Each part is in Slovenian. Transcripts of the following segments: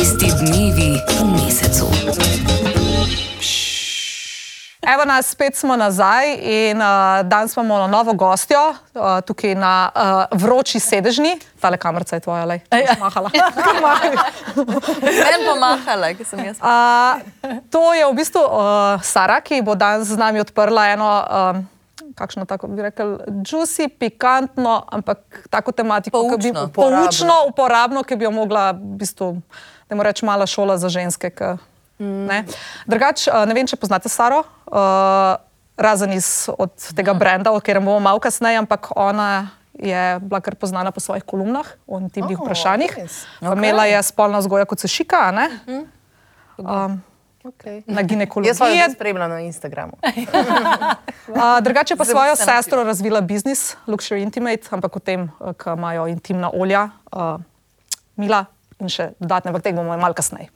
Tisti dnevi v mesecu. Evo nas, spet smo nazaj in uh, danes imamo novo gostjo uh, tukaj na uh, vroči sedežni. Tale kamerca je tvoja, le. Mahala. Meni pomahala, ki sem jaz. Uh, to je v bistvu uh, Sara, ki bo danes z nami odprla eno, um, kakšno tako bi rekel, juicy, pikantno, ampak tako tematiko, ki bi Poučno. poučno, uporabno, ki bi jo mogla, v bistvu, da mu reč, mala šola za ženske. K, ne. Drugač, uh, ne vem, če poznate Saro. Uh, Razen iz od tega brenda, o katerem bomo malo kasneje, ampak ona je bila kar poznana po svojih kolumnah o intimnih Oh, vprašanjih. res? Okay. Imela je spolna vzgoja kot se šika, a ne? Um, Okay. na ginekologiji. Jaz sem jo spremljala na Instagramu. Uh, drugače pa svojo se sestro razvila biznis, Luxury Intimate, ampak o tem, uh, ki imajo intimna olja, uh, mila in še dodatne, ampak tega bomo malo kasneje.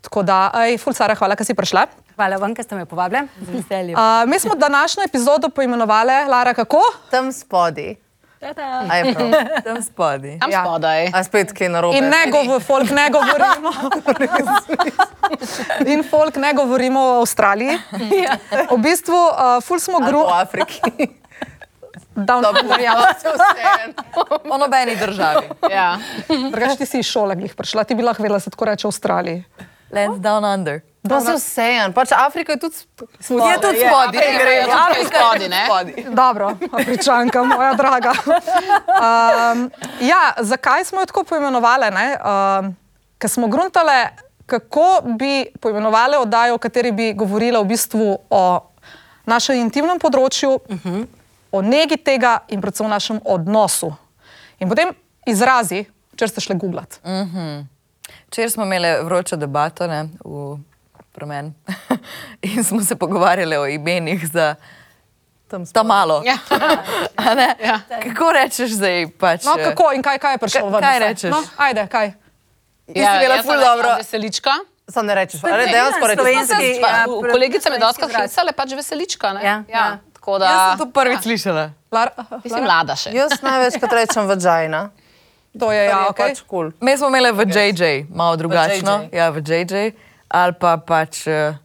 Tako da, ej, ful Sara, hvala, da si prišla. Hvala vam, ker ste me povabili. Z veseljem. Uh, mi smo današnjo epizodo poimenovali Lara kako? Tam spodaj. A je prav. Tam spodaj. Tam Ja. spodaj. A spet kaj narobe. In ne govor, folk ne govorimo. In folk ne govorimo o Avstraliji. V bistvu, uh, ful smo Ali gru. po Afriki. Down, ja, Se vseeno. O nobeni državi. Ja. drugače ti si iz šole, glih prišla, ti bi lahko vedela, da se tako reče v Avstraliji. Lands down under. Pa se vseeno. Pač Afrika je tudi spodaj. Je tudi spodaj. Afrika je tudi Afrika je spodaj, ne? spodaj. Dobro, pričanka, moja draga. Um, ja, zakaj smo jo tako poimenovali? Um, Ker smo gruntale, kako bi poimenovali oddajo, v kateri bi govorila v bistvu o našem intimnem področju, uh -huh. O negi tega in predvsem o našem odnosu. In potem izrazi, če ste šli googlat. Včeraj smo imeli vročo debato ne, v promen in smo se pogovarjali o imenih za Tam ta malo. Ja. A ne? Ja. Kako rečeš zdaj? Pač, No, eh, kako in kaj, kaj je prišlo Kaj- ven? kaj rečeš? No, ajde, kaj. Bila jaz ful sem dobro. rekla Veselička. Sam ne rečeš. Ali dejansko rečeš. Ja, v- kolegica me izraz. hecala, pač veselička. Ne? Ja, ja. Tako da, Jaz sem to prvič slišala. Lar, ti si mlada še. Jaz največkrat rečem vagina. to je, Ja, ja, okay. pač kul. Mi smo imeli v JJ, malo drugačno. JJ. Ja, v JJ, ali pa pač uh,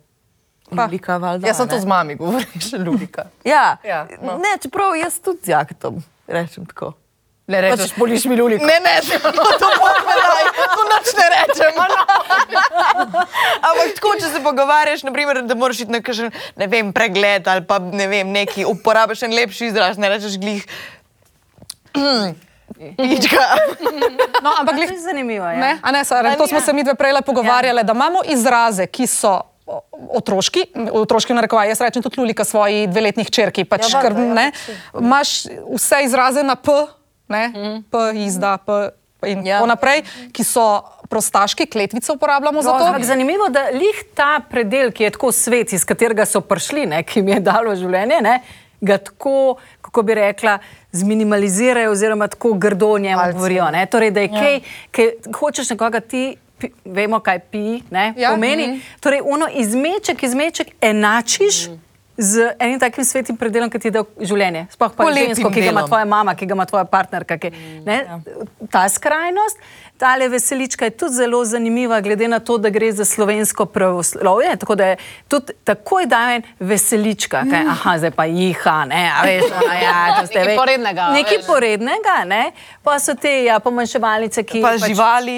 Lulika valjda. Jaz sem to ne? z mami govoriš, Lubika. Ja, Ja, no. ne, čeprav jaz tudi z Jaktom rečem tako. Ne rečeš, poliš mi Lulika. Ne, ne, to povedaj, to noč ne rečem. Ampak tako, če se pogovarjaš, naprimer, da moraš iti na kakšen, ne vem, pregled ali pa ne vem, neki uporabiš en lepši izraz, ne rečeš glih. Ička. No, ampak glih, To je zanimivo. Ja. Ne, a ne, Sara, to smo se mi dve prej pogovarjali, da imamo izraze, ki so otroški, otroški narekovaj, jaz rečem tudi Lulika svoji dveletni hčerki, pač, Ja, ker, valjda, ja, ne, imaš vse izraze na P, ne, P, izda, P in Ja. tako naprej, ki so prostaški, kletvice uporabljamo za to. Ampak zanimivo, da lih ta predel, ki je tako svet, iz katerega so prišli, ne, ki jim je dalo življenje, ne, ga tako, kako bi rekla, zminimalizirajo, oziroma tako grdo o Malce. govorijo. Ne. Torej, da je kaj, kaj hočeš nekoga ti. pi- Vemo, kaj pi, ne, Ja, pomeni. mhm. Torej, ono izmeček, izmeček enačiš z enim takim svetim predelom, ki ti da življenje. Sploh pa žensko, ki ga ima tvoja mama, ki ga ima tvoja partnerka. Ki, ne, ta skrajnost, ta veselička je tudi zelo zanimiva, glede na to, da gre za slovensko pravoslovje. Tako da je tudi takoj dajen veselička, kaj, aha, zdaj pa jiha, ne, a veš, a ja, to ste Nekaj porednega, Nekaj porednega, ne, pa so te ja, pomanjševalnice, ki Pa pač, živali,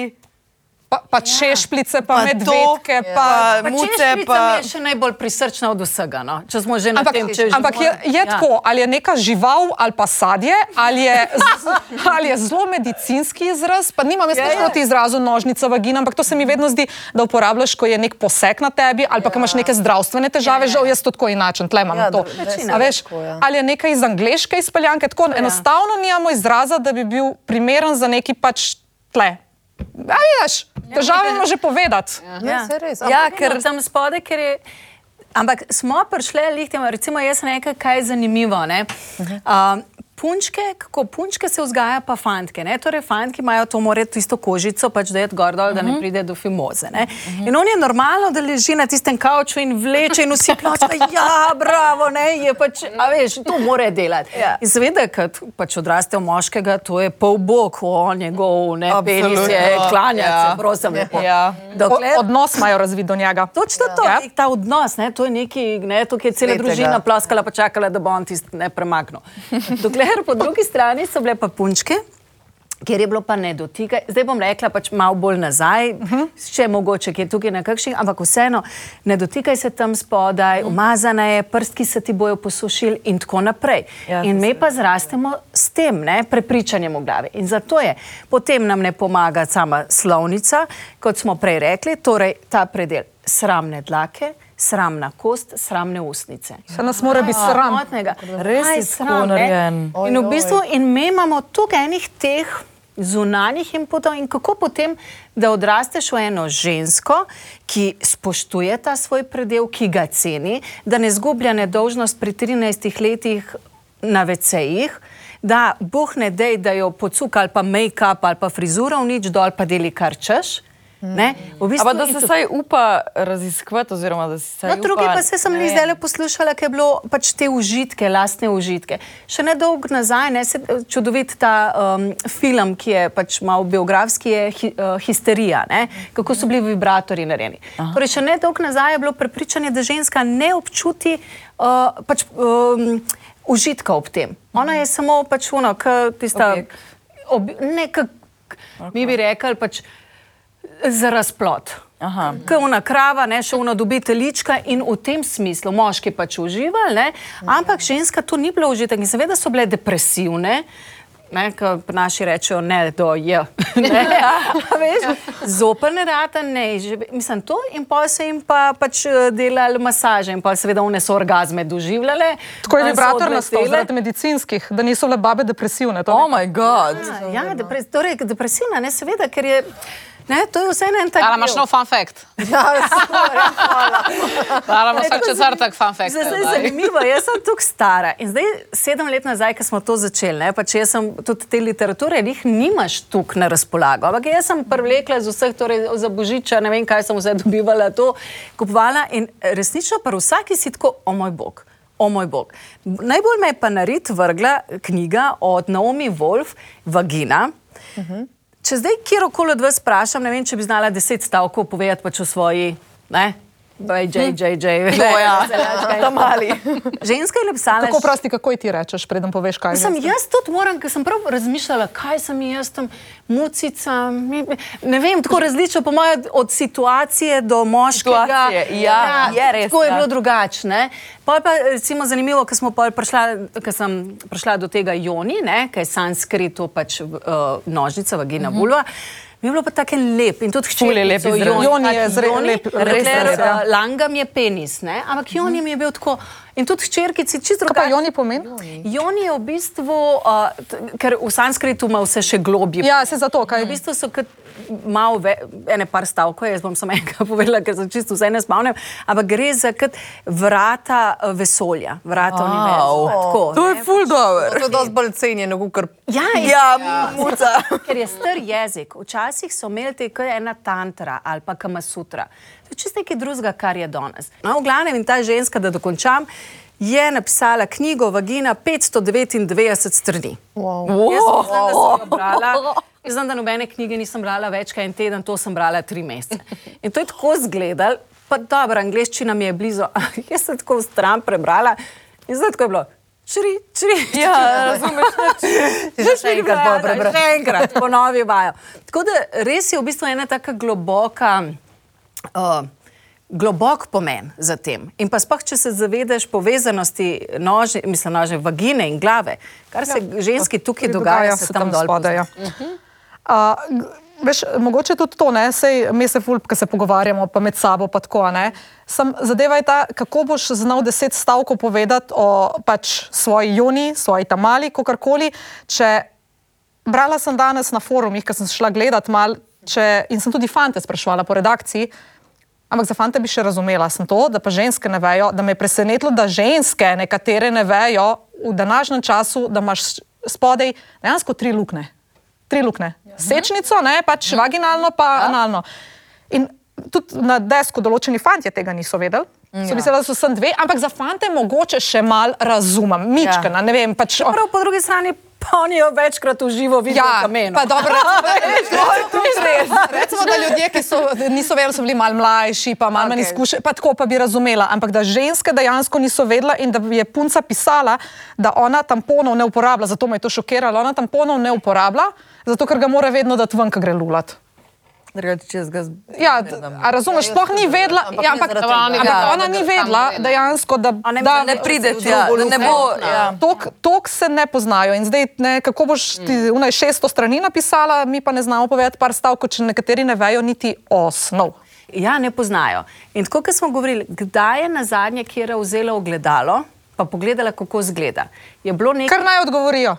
Pa, pa češplice, pa, Pa pa to, medvedke, ja. pa. pa muce, pa- je še najbolj prisrčna od vsega. No? Če smo že na Ampak, tem, če že ampak je, je ja. tako, ali je neka žival ali pa sadje, ali je, z- ali je zelo medicinski izraz. Pa nimam jaz Ja, nič ja. proti izrazu nožnica vagina, ampak to se mi vedno zdi, da uporabljaš, ko je nek poseg na tebi ali pa ko imaš neke zdravstvene težave. Žal jaz to tako inačen, tle imam Ja, to. večina A veš, tako, ja. ali je nekaj iz angleške izpeljanke, tako enostavno nimamo izraza, da bi bil primeren za neki pač tle. A vidiš, težave imamo že povedati. Ja, se res. Ja, ker tam spode, ker je. Ampak smo prišli, lih, tem, recimo, jaz nekaj, kaj je zanimivo. Ne? Uh, punčke, kako punčke se vzgaja, pa fantke. Ne? Torej, fantki imajo to more tisto kožico, pač da je gor dol, da ne pride do fimoze. Ne? In on je normalno, da leži na tistem kavču in vleče in vsi plačajo, ja, bravo, ne, je pač, a veš, to more delati. Ja. In seveda, kad pač odraste v moškega, to je pol bog, o njegov, ne, penis je, klanja Ja. se, prosim, lepo. Ja. Dokler, O, odnos imajo razvit do njega. Točno to, Ja. ja. ta odnos, ne, to je neki, ne, to je cela Svetega. družina ploskala, pa čakala, da bo on tisti ne premagnil. Dokler po drugi strani so bile pa punčke. Kjer je bilo pa ne dotikaj, zdaj bom rekla pač malo bolj nazaj, uh -huh. še mogoče, ki je tukaj na kakšnih, ampak vseeno, ne dotikaj se tam spodaj, umazana je, prstki se ti bojo posušili in tako naprej. Ja, in mi pa zrastemo s tem, ne, prepričanjem v glavi. In zato je, potem nam ne pomaga sama slovnica, kot smo prej rekli, torej ta predel sramne dlake, sramna kost, sramne usnice. Se nas mora biti sram. Sramotnega. Res je sram, narejen. In v bistvu in mi imamo tukaj enih teh zunanjih inputov in kako potem, da odrasteš v eno žensko, ki spoštuje ta svoj predel, ki ga ceni, da ne zgublja nedolžnost pri 13 letih na vecejih, da boh ne dej, da jo pocuka ali pa make-up ali pa frizura v nič dol, pa deli kar češ. Ne? V bistvu Ampak da se to- vsaj upa raziskovati, oziroma da si vsaj No, drugi upa, pa se sem vem. zdaj poslušala, ker je bilo pač te užitke, lastne užitke. Še ne dolgo nazaj, ne, se, čudovit ta um, film, ki je pač malo biografski, je hi, uh, histerija, ne, kako so bili vibratori narejeni. Torej, še ne dolgo nazaj je bilo prepričanje, da ženska ne občuti uh, pač, um, užitka ob tem. Ona je samo pač uno, k tista, Objekt. ob, ne, k, mi bi rekli pač za razplot. Aha. Kot ona krava, ne še ona dobi telička in v tem smislu moški pač uživali, ne? ampak ženska to ni bilo užitek in seveda so bile depresivne. Ne, ko naši rečejo ne do je. Ne, veš, zoper ne rata, ne, že, mislim to in pa se jim pa pač eh, delali masaže in pa seveda one so orgazme doživljale. Tako je vibrator nastal zaradi medicinskih, da niso le babe depresivne. to Oh, ne. moj bog. Ja, ja depres, torej, depresivna, ne, seveda, ker je, ne, to je vse en tak. Ala imaš nov fun fact. Ja, ja, hvala. Ala imaš vsak četrtek fun fact. Zdaj je zanimivo, jaz sem tukaj stara. In zdaj, sedem let nazaj, ko smo to začeli, ne, pač jaz sem tudi te literature, jih nimaš tukaj na razpolago. Ampak jaz sem privlekla z vseh, torej za božiča, ne vem, kaj sem vse dobivala, to kupovala. In resnično, pa vsaki si tako, o moj bog. O moj bog. Najbolj me je pa narit vrgla knjiga od Naomi Wolf, Vagina. Če zdaj kjerkoli od vas vprašam, ne vem, če bi znala deset stavkov povedati pač o svoji, ne, J, J, J, J. Ta mali. Ženska je napisala, Tako prosti, kako ti rečeš, preden poveš, kaj Sem je. jaz tudi moram, ker sem prav razmišljala, kaj sem jaz tam, mucica, mi- ne vem, tako različno, po mojem, od situacije do moškega. Situacije, ja, je res, Tako je ja. bilo drugače. Pol pa recimo zanimivo, ko smo prišla, ko sem prišla do tega joni, ne, kaj je sanskrit, to pač uh, nožnica, vagina, vulva. Mi je bilo pa tako lep in tudi Ful je lep. Joni, Joni je tak zre- Joni, lep- res je lep, ja. Langam je penis, ne? ampak Joni mi je bil tako. In tudi hčerkici čisto Kaj drugače. Joni pomeni? Joni je v bistvu, uh, ker v sanskritu ima vse še globje. Ja, se zato, kaj V bistvu so kot malo, ve, ene par stavkov, jaz bom samo enega povedala, ker se čisto vse ne spomnim, ampak gre za kot vrata vesolja, vrata Au. univerza. Tako, To je ne. ful dobro. To je dosti bolj cenjeno, kot Ja, Ja, muca. Ker je star jezik. Včasih so imeli te kot ena tantra ali pa kamasutra. To je čisto nekaj drugega, kar je danes. No, v glavnem in ta ženska, da dokončam, je napisala knjigo Vagina 599 strani. wow. Jaz sem mislila, da sem jo brala. Jaz znam, da nobene knjige nisem brala več kot en teden, to sem brala tri mesece. In to je tako izgledalo, pa dobro, angliščina mi je blizu. Jaz sem tako stran prebrala in zdaj tako je bilo. Čri, čri. Ja, razumeš. Že še enkrat prebral. Še enkrat, ponovi vajo. Tako da res je v bistvu ena taka globoka. Uh, Globok pomen za tem. In pa sploh, če se zavedaš povezanosti nože, mislim, nože, vagine in glave, kar se ja, ženski tukaj dogaja, se tam dol spodaj. Ja. pozna. Uh, veš, mogoče tudi to, ne, sej mi se fulp, ko se pogovarjamo, pa med sabo, pa tako, ne. Sam zadeva je ta, kako boš znal deset stavkov povedati o pač svoji juni, svoji tamali, kakorkoli, če brala sem danes na forumih, ko sem šla gledat mal, če, in sem tudi fante sprašvala po redakciji, Ampak za fante bi še razumela sem to, da pa ženske ne vejo, da me je presenetilo, da ženske nekatere ne vejo v današnjem času, da imaš spodaj dejansko tri luknje. Tri luknje. Sečnico, ne, pač vaginalno, pa analno. In tudi na desku določeni fanti tega niso vedeli. So mislili, da so sem dve, ampak za fante mogoče še mal razumem, mičkana, ja. ne vem. Pač, Prav po drugi strani pa oni jo večkrat v živo vidijo Ja, kameno. pa dobro, recimo, recimo, recimo, da ljudje, ki so, niso vedeli, so bili malo mlajši, pa malo manj Okej. izkušeni, pa tako pa bi razumela. Ampak da ženske dejansko niso vedela in da je punca pisala, da ona tamponov ne uporablja, zato me je to šokiralo. Ona tamponov ne uporablja, zato ker ga mora vedno dati ven, ko gre lulat. Drugače, če jaz ga Ja, a razumeš, sploh ni vedela, Ampak ja, ampak, ampak tega. ona ni Ja, vedela dejansko, da, ne- da Ne pride tja, da ne bo. Ja. Tok se ne poznajo in zdaj, ne, kako boš ti Mm. unaj 600 strani napisala, mi pa ne znamo povedati par stavkov, če nekateri ne vejo niti osnov. Ja, ne poznajo. In tako, kot smo govorili, kdaj je na zadnje Kira vzela ogledalo, pa pogledala, kako izgleda. Je bilo nekaj. Kar naj odgovorijo.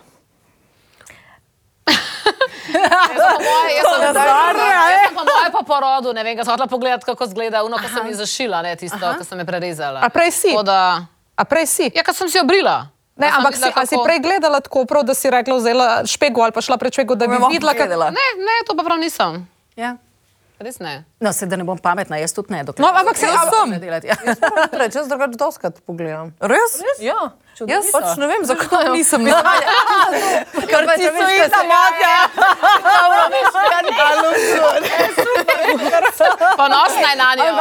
Po moje, jaz sem jaz sem po porodu, ne vem, sem hotela pogledati, kako izgleda, uno, ko sem jih zašila, ne tisto, ko sem je prerezala. A prej si? Tako Da, A prej si? ja, ker sem si obrila. Ne, sem ampak si, a si kako- prej gledala tako, prav, da si rekla, vzela špego ali pa šla pred špego, da bi videla, kako. pogledala. Ne, ne, to pa prav nisem. Ja. Res ne. No, se da ne bom pametna, jaz tudi ne. dokler No, ampak se- a- znam delati, ja. Jaz drugače doskrat pogledam. Res? Ja, Jaz pač ne vem, zakaj nisem. Ker pač veš, kaj se motja. Ponosna je na njo.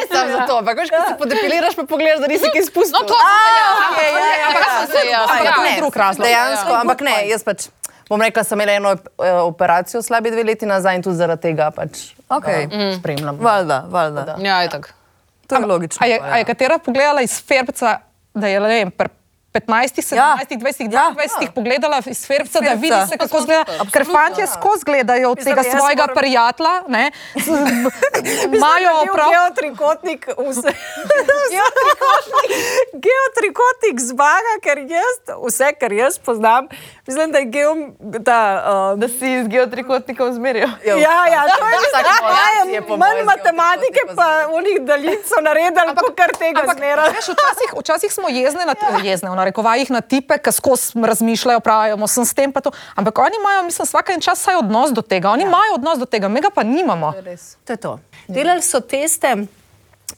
Nisem za to, ampak veš, ko se podepiliraš, pa pogledaš, da nisi kaj spustil. No, to sem se jaz. Ampak sem se jaz. Ampak ja. to je drug razlog. Dejansko, ampak ne, jaz pač. Bom rekla, sem imela eno eh, operacijo slabi dve leti nazaj in tudi zaradi tega pač Okej. eh, spremljam. Valjda, valjda. Ja, itak. To je logično. A je, pa, a je katera pogledala iz Ferbca, da je ne vem, pri 15, 17, Ja. 20, Ja. 22 pogledala iz Ferbca, da vidi se, kako izgleda. Ker fantje skozi gledajo od tega jaz svojega moram- prijatelja, imajo prav. Geotrikotnik, vse. Geotrikotnik zmaga, ker jaz, vse, kar jaz poznam, mislim, da je geo, da, uh, Da si z geotrikotnikom zmerijo. Ja, ja, to je Vsak manj matematike, pa unih daljic so naredili, ampak kar tega Ampak, zmeraj. veš, včasih, včasih smo jezne, na, jezne v narekovajih na tipe, ki skozi razmišljajo, pravijo, sem s tem pa to. Ampak oni imajo, mislim, vsak en čas vsaj odnos do tega. Oni ja. imajo odnos do tega, mi ga pa nimamo. To je to. Delali so teste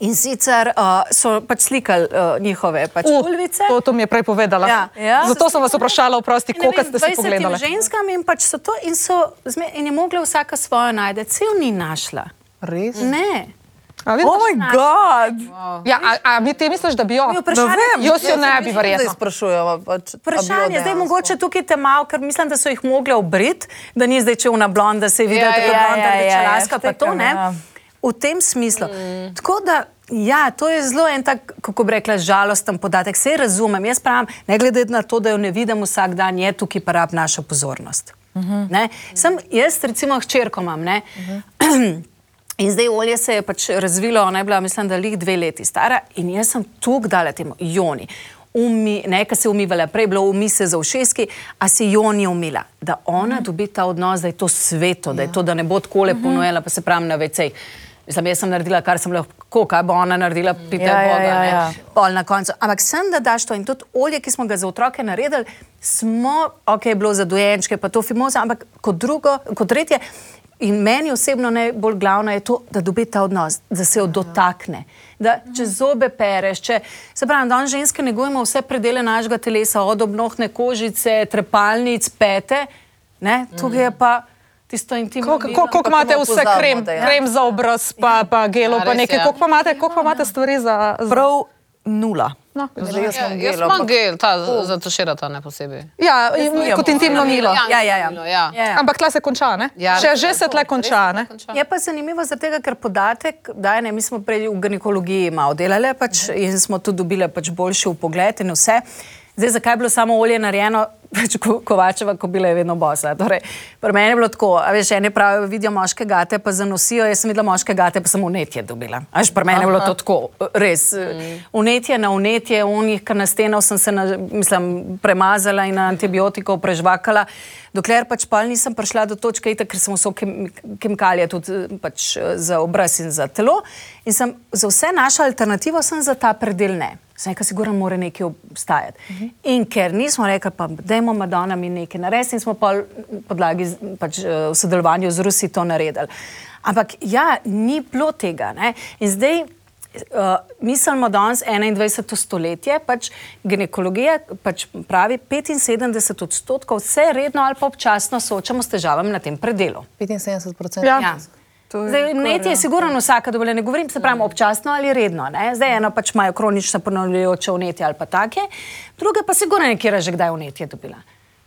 in sicer uh, so pač slikali uh, njihove pač Uh, ulvice. to, to mi je prej povedala. Ja. Ja. Zato sem vas vprašala, oprosti, Ne koliko ste si 20 pogledali. ženskam in pač so to in, so, zme- in je mogla vsaka svojo najti, cel ni našla. Res? Ne. A, vidiš? Oh moj bog! ja, a, a mi ti misliš, da bi jo? Mi vprašanje- Jaz jo ne bi verjetno. sprašujemo. Pač, jo Vprašanje, zdaj mogoče tukaj te malo, ker mislim, da so jih mogli obriti, da ni zdaj čevna blonda, da se je videla Ja, ja, blonda, ja, ja, ja, rečelaska, pa to ne. ja. V tem smislu. Mm. Tako da, ja, to je zelo en tak, kako bi rekla, žalosten podatek. Vse razumem. Jaz pravim, ne glede na to, da jo ne vidim vsak dan, je tukaj pa rab našo pozornost. Uh -huh. Sem jaz, recimo, hčerko imam. Ne? Uh -huh. In zdaj olje se je pač razvilo, ona je bila, mislim, da lih dve leti stara in jaz sem tu dala temu joni. Umi, nekaj se je umivala, prej je bilo umi se za ušeski, a se joni umila. Da ona Mhm. dobi ta odnos, da je to sveto, da je to, da ne bo tako lepo ponujala, pa se pravi na vecej. Mislim, jaz sem naredila, kar sem lahko, kaj bo ona naredila, pite Ja, ja, Boga, ja, ne. ja. Pol na koncu. Ampak sem, da daš to in tudi olje, ki smo ga za otroke naredili, smo, ok, je bilo za dojenčke, pa to fimoza, ampak kot drugo, kot tretje. In meni osebno najbolj glavno je to, da dobi ta odnos, da se jo dotakne. Da če zobe pereš, če se pravi, da ženske negujemo vse predele našega telesa, od obnohne kožice, trepalnic, pete, ne, tukaj je pa tisto intimno. Koliko imate vse pozabimo, krem, da je. krem za obraz, pa, pa gelo, Ja, pa res nekaj? Koliko pa imate, koliko pa imate stvari za... za... Prav nula. No, Zdaj jaz Ja, jaz gel, imam ampak gel, ta za tuširata ne posebej. ja, in- kot intimno milo. Ja, ja, ja. Ja. Ja. Ampak tle se konča, ne? Ja, Še, že se res konča, ne? Je pa zanimivo zaradi tega, ker podatek, da ne, mi smo prej v ginekologiji malo delali pač, in smo tudi dobili pač boljši pogled in vse. Zdaj, zakaj je bilo samo olje narejeno? Pač ko, Kovačeva kobila je vedno bosa. Torej, pri meni je bilo tako, a veš, eni pravijo, vidijo moške gate, pa zanosijo, jaz sem videla moške gate, pa sem unetje dobila. Veš, pri meni je bilo to tako, res. Unetje na unetje, unih, kar na steno sem se, na, mislim, premazala in na antibiotikov prežvakala. Dokler pač pa nisem prišla do točke, itak, ker sem vso kem, kemikalije tudi eh, pač, eh, za obraz in za telo. In sem za vse našla alternativo, sem za ta predel ne. Sem rekel, sigurno mora nekaj obstajati. Uh -huh. In ker nismo rekli, pa dajmo Madonna mi nekaj narediti, in smo pa v podlagi pač, v sodelovanju z Rusi to naredili. Ampak ja, ni bilo tega. Ne? In zdaj. Uh, mislimo danes 21. stoletje, pač ginekologija pač pravi 75 odstotkov se redno ali pa občasno soočamo s težavami na tem predelu. 75 odstotkov. Ja. Ja. Zdaj, Vnetje je sigurno vsaka dovolj, ne govorim se pravi občasno ali redno. Ne? Zdaj eno pač imajo kronično ponavljajoče vnetje ali pa take, druge pa sigurno nekje že kdaj vnetje dobila.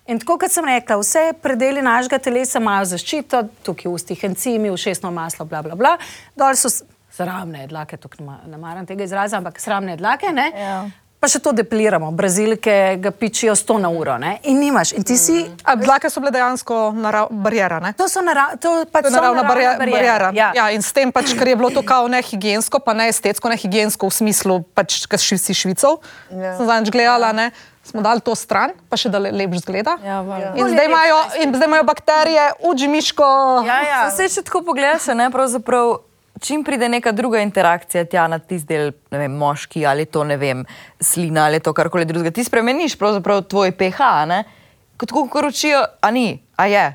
In tako kot sem rekla, vse predeli našega telesa imajo zaščito, tukaj v ustih encimi, ušesno maslo, bla bla bla, dol so sramne dlake, tukaj ne ma- ne maram tega izraza, ampak sramne dlake, ne? Ja. Pa še to depiliramo, brazilke ga pičijo 100 na uro, ne? In nimaš, in ti si A dlake so bile dejansko narav, barijera. Ne? To so narav, to pač To je so naravna barje- barijera. barijera. Ja. Ja, in s tem, pač, ker je bilo to kao nehigijensko, pa ne estetsko, nehigijensko v smislu, pač, ker si švicov. Ja. Sem zadnjič gledala, ne, smo dali to stran, pa še da le, lepš zgleda. Ja, valjda. in, zdaj imajo, in zdaj imajo bakterije, uđimiško. Ja, ja. Vse, če tako pogledaš, ne, pravzaprav, čim pride neka druga interakcija tja na tisti del, ne vem, moški ali to, ne vem, slina ali to karkoli drugega, ti spremeniš pravzaprav tvoj pH, ne? Kot kako učijo, a ni, a je.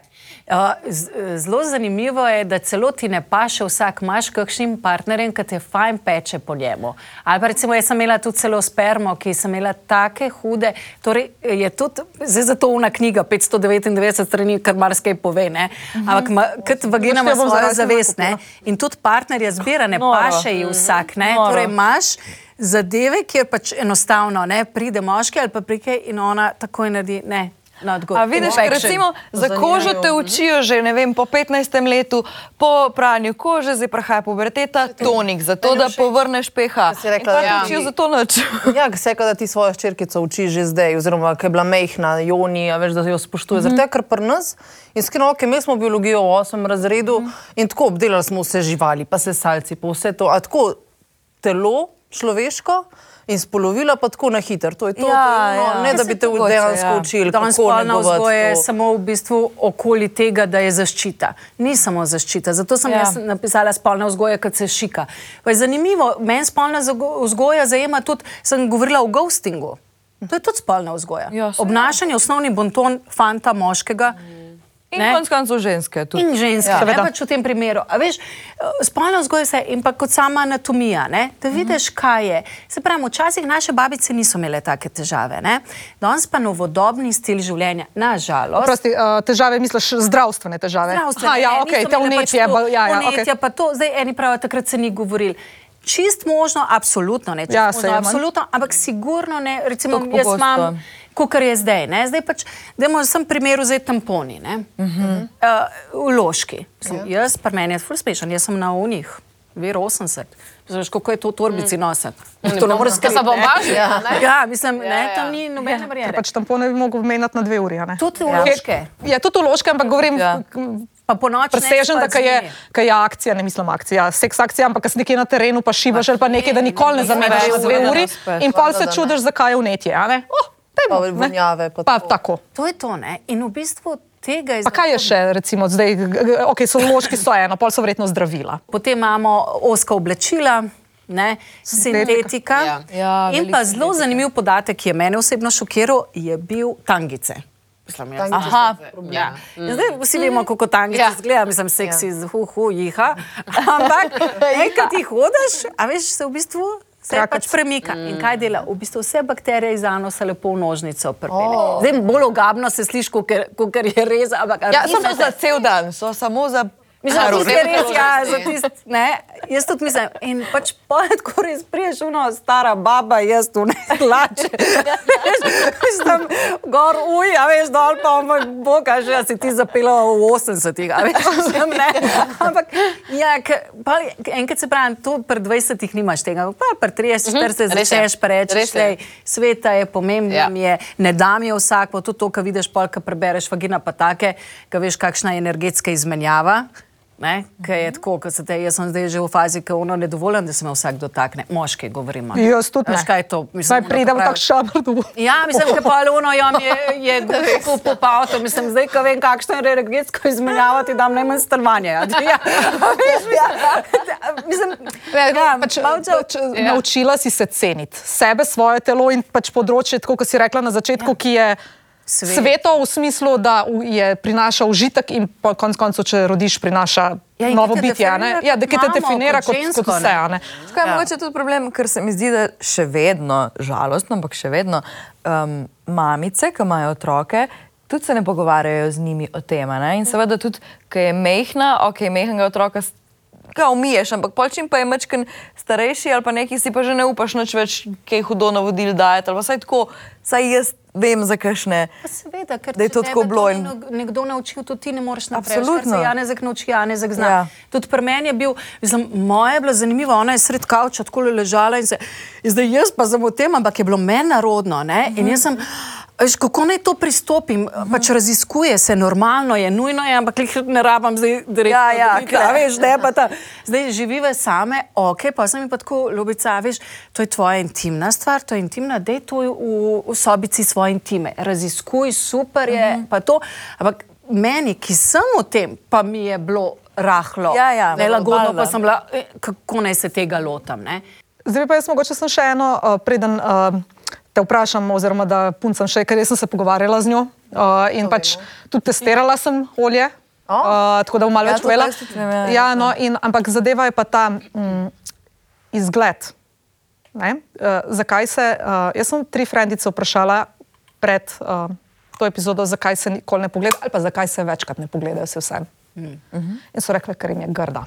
Zelo zanimivo je, da celo ti ne paše vsak, imaš kakšnim partnerjem, ki te fajn peče po njemu. Ali pa recimo, jaz sem imela tudi celo spermo, ki sem imela take hude. Torej, je tudi, zdaj zato una knjiga, 599 strani, kar marsikaj pove. Ne? Ampak ma- kot vagina ima svojo zavest. Ne? In tudi partnerja zbira, ne Noro. paše ji vsak. Ne? Noro. Torej, imaš zadeve, kjer pač enostavno ne, pride moški ali pa prike in ona takoj naredi. Ne. A vidiš, recimo, za kožo te učijo že vem, po 15 letu, po pranju kože, zdaj prahaja puberteta, tonik, zato da povrneš pH. si rekla, te ja. učijo za to noč? Ja, se da ti svojo ščerkico učiš že zdaj, oziroma ki je bila mehna, joni, a veš, da jo spoštuje. Zaradi tega, ker pri nas, iskreno, ok, imeli smo biologijo v 8 razredu in tako obdelali smo vse živali, pa se salci, pa vse to. A tako telo človeško in spolovila pa tako na hiter. To je to, Ja, to je, ono, ja. ne da bi te mogoče, dejansko ja. učili, Danes spolna vzgoja je samo v bistvu okoli tega, da je zaščita. Ni samo zaščita. Zato sem Ja. ja. jaz napisala spolna vzgoja, kot se šika. Pa je zanimivo, meni spolna vzgoja zajema tudi, sem govorila o ghostingu. To je tudi spolna vzgoja. Ja. Obnašanje, osnovni bonton fanta, moškega. In Ne? konec koncev ženske. Tudi. In ženske, Ja. ne pač v tem primeru. A veš, eh, spolna vzgoja se in pa kot sama anatomija, ne? da vidiš, kaj je. Se pravi, včasih naše babice niso imele take težave, ne? danes pa novodobni stil življenja, nažalost. Prosti, uh, težave, misliš, zdravstvene težave. Zdravstvene, Aha, ja, ne, ok, niso te imele vnetje. pač to, ja, ja, vnetja okay. pa to, zdaj eni pravijo, takrat se ni govorili. Čist možno, absolutno ne, čist Ja, možno, absolutno, ampak sigurno ne, recimo jaz imam, kot je zdaj, ne, zdaj pač, dajmo sem primeru zdaj tamponi, ne, uh -huh. uh, loški. Mislim, Ja. Jaz, pa meni je ful smešen, jaz sem na unih, ver 80. Znaš, kako je to v torbici Mm. nositi? To ne moreš To skriti. ne. Ja, ne? ja mislim, ne, Ja, tam ja. ni nobene barijere. Pač tampone bi mogel menjati na dve uri. a ne? Tudi Ja. loške. Je tudi uloške, ampak govorim, Ja. ja. Pa po noči ne presežen, da ko je, ko je akcija, ne mislim akcija, seks akcija, ampak ko si nekje na terenu, pa šivaš ali pa nekaj, da nikoli ne zameniš več na dve da uri ne in pol se da ne. čudiš, zakaj je vnetje. ne? Oh, dajmo, Pa vonjave, pa Pa to. tako. To je to, ne? In v bistvu tega je Pa kaj je še, recimo, zdaj, ok, so vložki, so eno, pol so verjetno zdravila. Potem imamo oska oblačila. Ne, sintetika. Ja. Ja, In pa zelo zanimiv podatek, ki je mene osebno šokiral, je bil tangice. Mislim, jaz. Tangice Aha. Ja. In Zdaj vsi vemo, kako tangice Ja. izgleda, mislim, seksi, ja. hu, hu, jiha. Ampak enkrat ti hodiš, a veš, se v bistvu. Se Krakac. pač premika. Mm. In kaj dela? V bistvu vse bakterije iz anosa lepo v nožnico pripelje. Oh. Zdaj bolj ogabno se sliši, kot je res. Ampak, Ja, samo za cel dan, so samo za. Mislim, da je res, ja, za tist, ne, jaz tudi mislim. In pač pojet, ko res priješ uno stara baba, jaz tu ne plače. Mislim, gor uj, a veš, dol pa, moj bog, a že a si ti zapela v 80-ih, a veš, mislim, ne. Ampak, ja, ke- pa enkrat se pravi, to pred 20-ih nimaš tega, pa pri 30, 40 res je. začneš lej, sveta je pomembno, Ja. je, ne dam je vsak, pa tudi to, kar vidiš, pol, kar prebereš vagina, pa take, kar veš, kakšna je energetska izmenjava. Ne, kaj je tako, kot se te, jaz sem zdaj že v fazi, ko ono ne dovolim, da se me vsak dotakne. Moški govorimo. Jaz tudi Veš, kaj je to? Mislim, Saj ono, pridem ko v tak pravi- šabr. tu. Ja, mislim, da pa Luno jam je, je kupil po avto. Mislim, zdaj, ko vem, kakšno je energetsko izmenjavati, dam najmanj stanovanje. Ja, Ja, veš, mislim, mislim, Ne, ja, pač, malce- pač, ja. Naučila si se ceniti sebe, svoje telo in pač področje, tako kot si rekla na začetku, ja. ki je Svet. sveto v smislu, da je prinaša užitek in po konc koncu, če rodiš, prinaša Ja, novo bitje. a ne? definira Ja, da ki te definira kot kot, žensko, kot vse. ne. a ne. Tako je ja. mogoče tudi problem, ker se mi zdi, da še vedno, žalostno, ampak še vedno um, mamice, ki imajo otroke, tudi se ne pogovarjajo z njimi o tem. a ne. In seveda tudi, ki je mehna, ok, mehnega otroka. Ga umiješ, ampak pol čim pa je mečken starejši ali pa neki si pa že ne upaš nič več, kaj hudo navodil dajati. Ali pa saj tako, saj jaz vem za kakšne. Pa Seveda, ker Da je to tako bilo in- nek- nekdo naučil, to ti ne moreš naprej. Absolutno. Janezek nauči, Janezek zna. Ja. Tudi pri meni je bil, mislim, moja je bila zanimiva, ona je sred kavča tako ležala in se, in zdaj jaz pa sem v tem, ampak je bilo meni narodno. Ne? In jaz sem, veš, kako naj to pristopim, pač raziskuje se, normalno je, nujno je, ampak ne rabam zdaj direktno. Ja, ja, dobiti, a veš, ne pa ta. Zdaj živive same, ok, pa sem jim pa tako, ljubica, veš, to je tvoja intimna stvar, to je intimna, dej to v, v sobici svoje intime, raziskuj, super je, uh -huh. pa to. Ampak meni, ki sem v tem, pa mi je bilo rahlo, Ja, ja, nelagodno, pa sem bila, eh, kako naj se tega lotam. Ne? Zdaj pa jaz mogoče sem še eno, uh, preden uh, te vprašam, oziroma da puncam še, ker sem se pogovarjala z njo uh, in pač tudi testirala sem olje. O. Uh, tako da bom malo Ja, več to vem, ja, ja. Ja, no, in, ampak zadeva je pa ta mm, izgled. Ne? Uh, zakaj se, uh, jaz sem tri frendice vprašala pred uh, to epizodo, zakaj se nikoli ne pogledajo, ali pa zakaj se večkrat ne pogledajo, se vsem. Mm. In so rekli, ker jim je grda.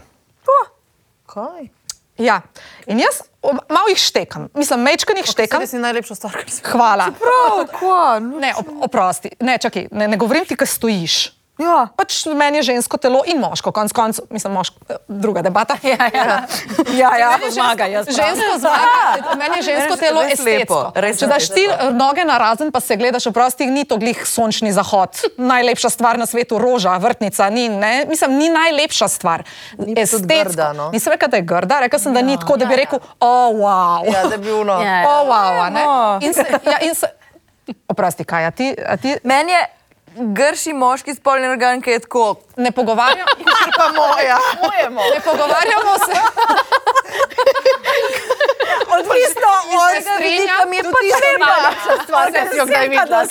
Kaj? Ja, in jaz malo jih štekam, mislim, mečkan jih štekam. Kaj si najlepša stvar, kar si Hvala. Prav, tako. Ne, op, oprosti, ne, čakaj, ne, ne govorim ti, kaj stojiš. Ja. Pač meni je žensko telo in moško, konc koncev, mislim, moško, eh, druga debata. Ja, ja. Ja, ja. Zmaga, jaz pravim. Žensko zmaga, meni je žensko Res- telo res estetsko. lepo, res Če daš ti noge na razen, pa se gledaš, oprosti, ni to glih sončni zahod. Najlepša stvar na svetu, roža, vrtnica, ni, ne? mislim, ni najlepša stvar. Ni grda, no. Nisem rekla, da je grda, rekla sem, da ni tako, da bi rekel, o, oh, wow. Ja, da bi bilo. Ja, ja. O, wow, a ne? No. In se, ja, in se, oprosti, kaj, a ti, a ti Meni je grši moški spolni organ, ki je tako. ne pogovarjamo? pa moja. Ne pogovarjamo se. Odvisno od se strinjam, mi je tudi pa ti treba. najlepša stvar, ki si jo kdaj videla.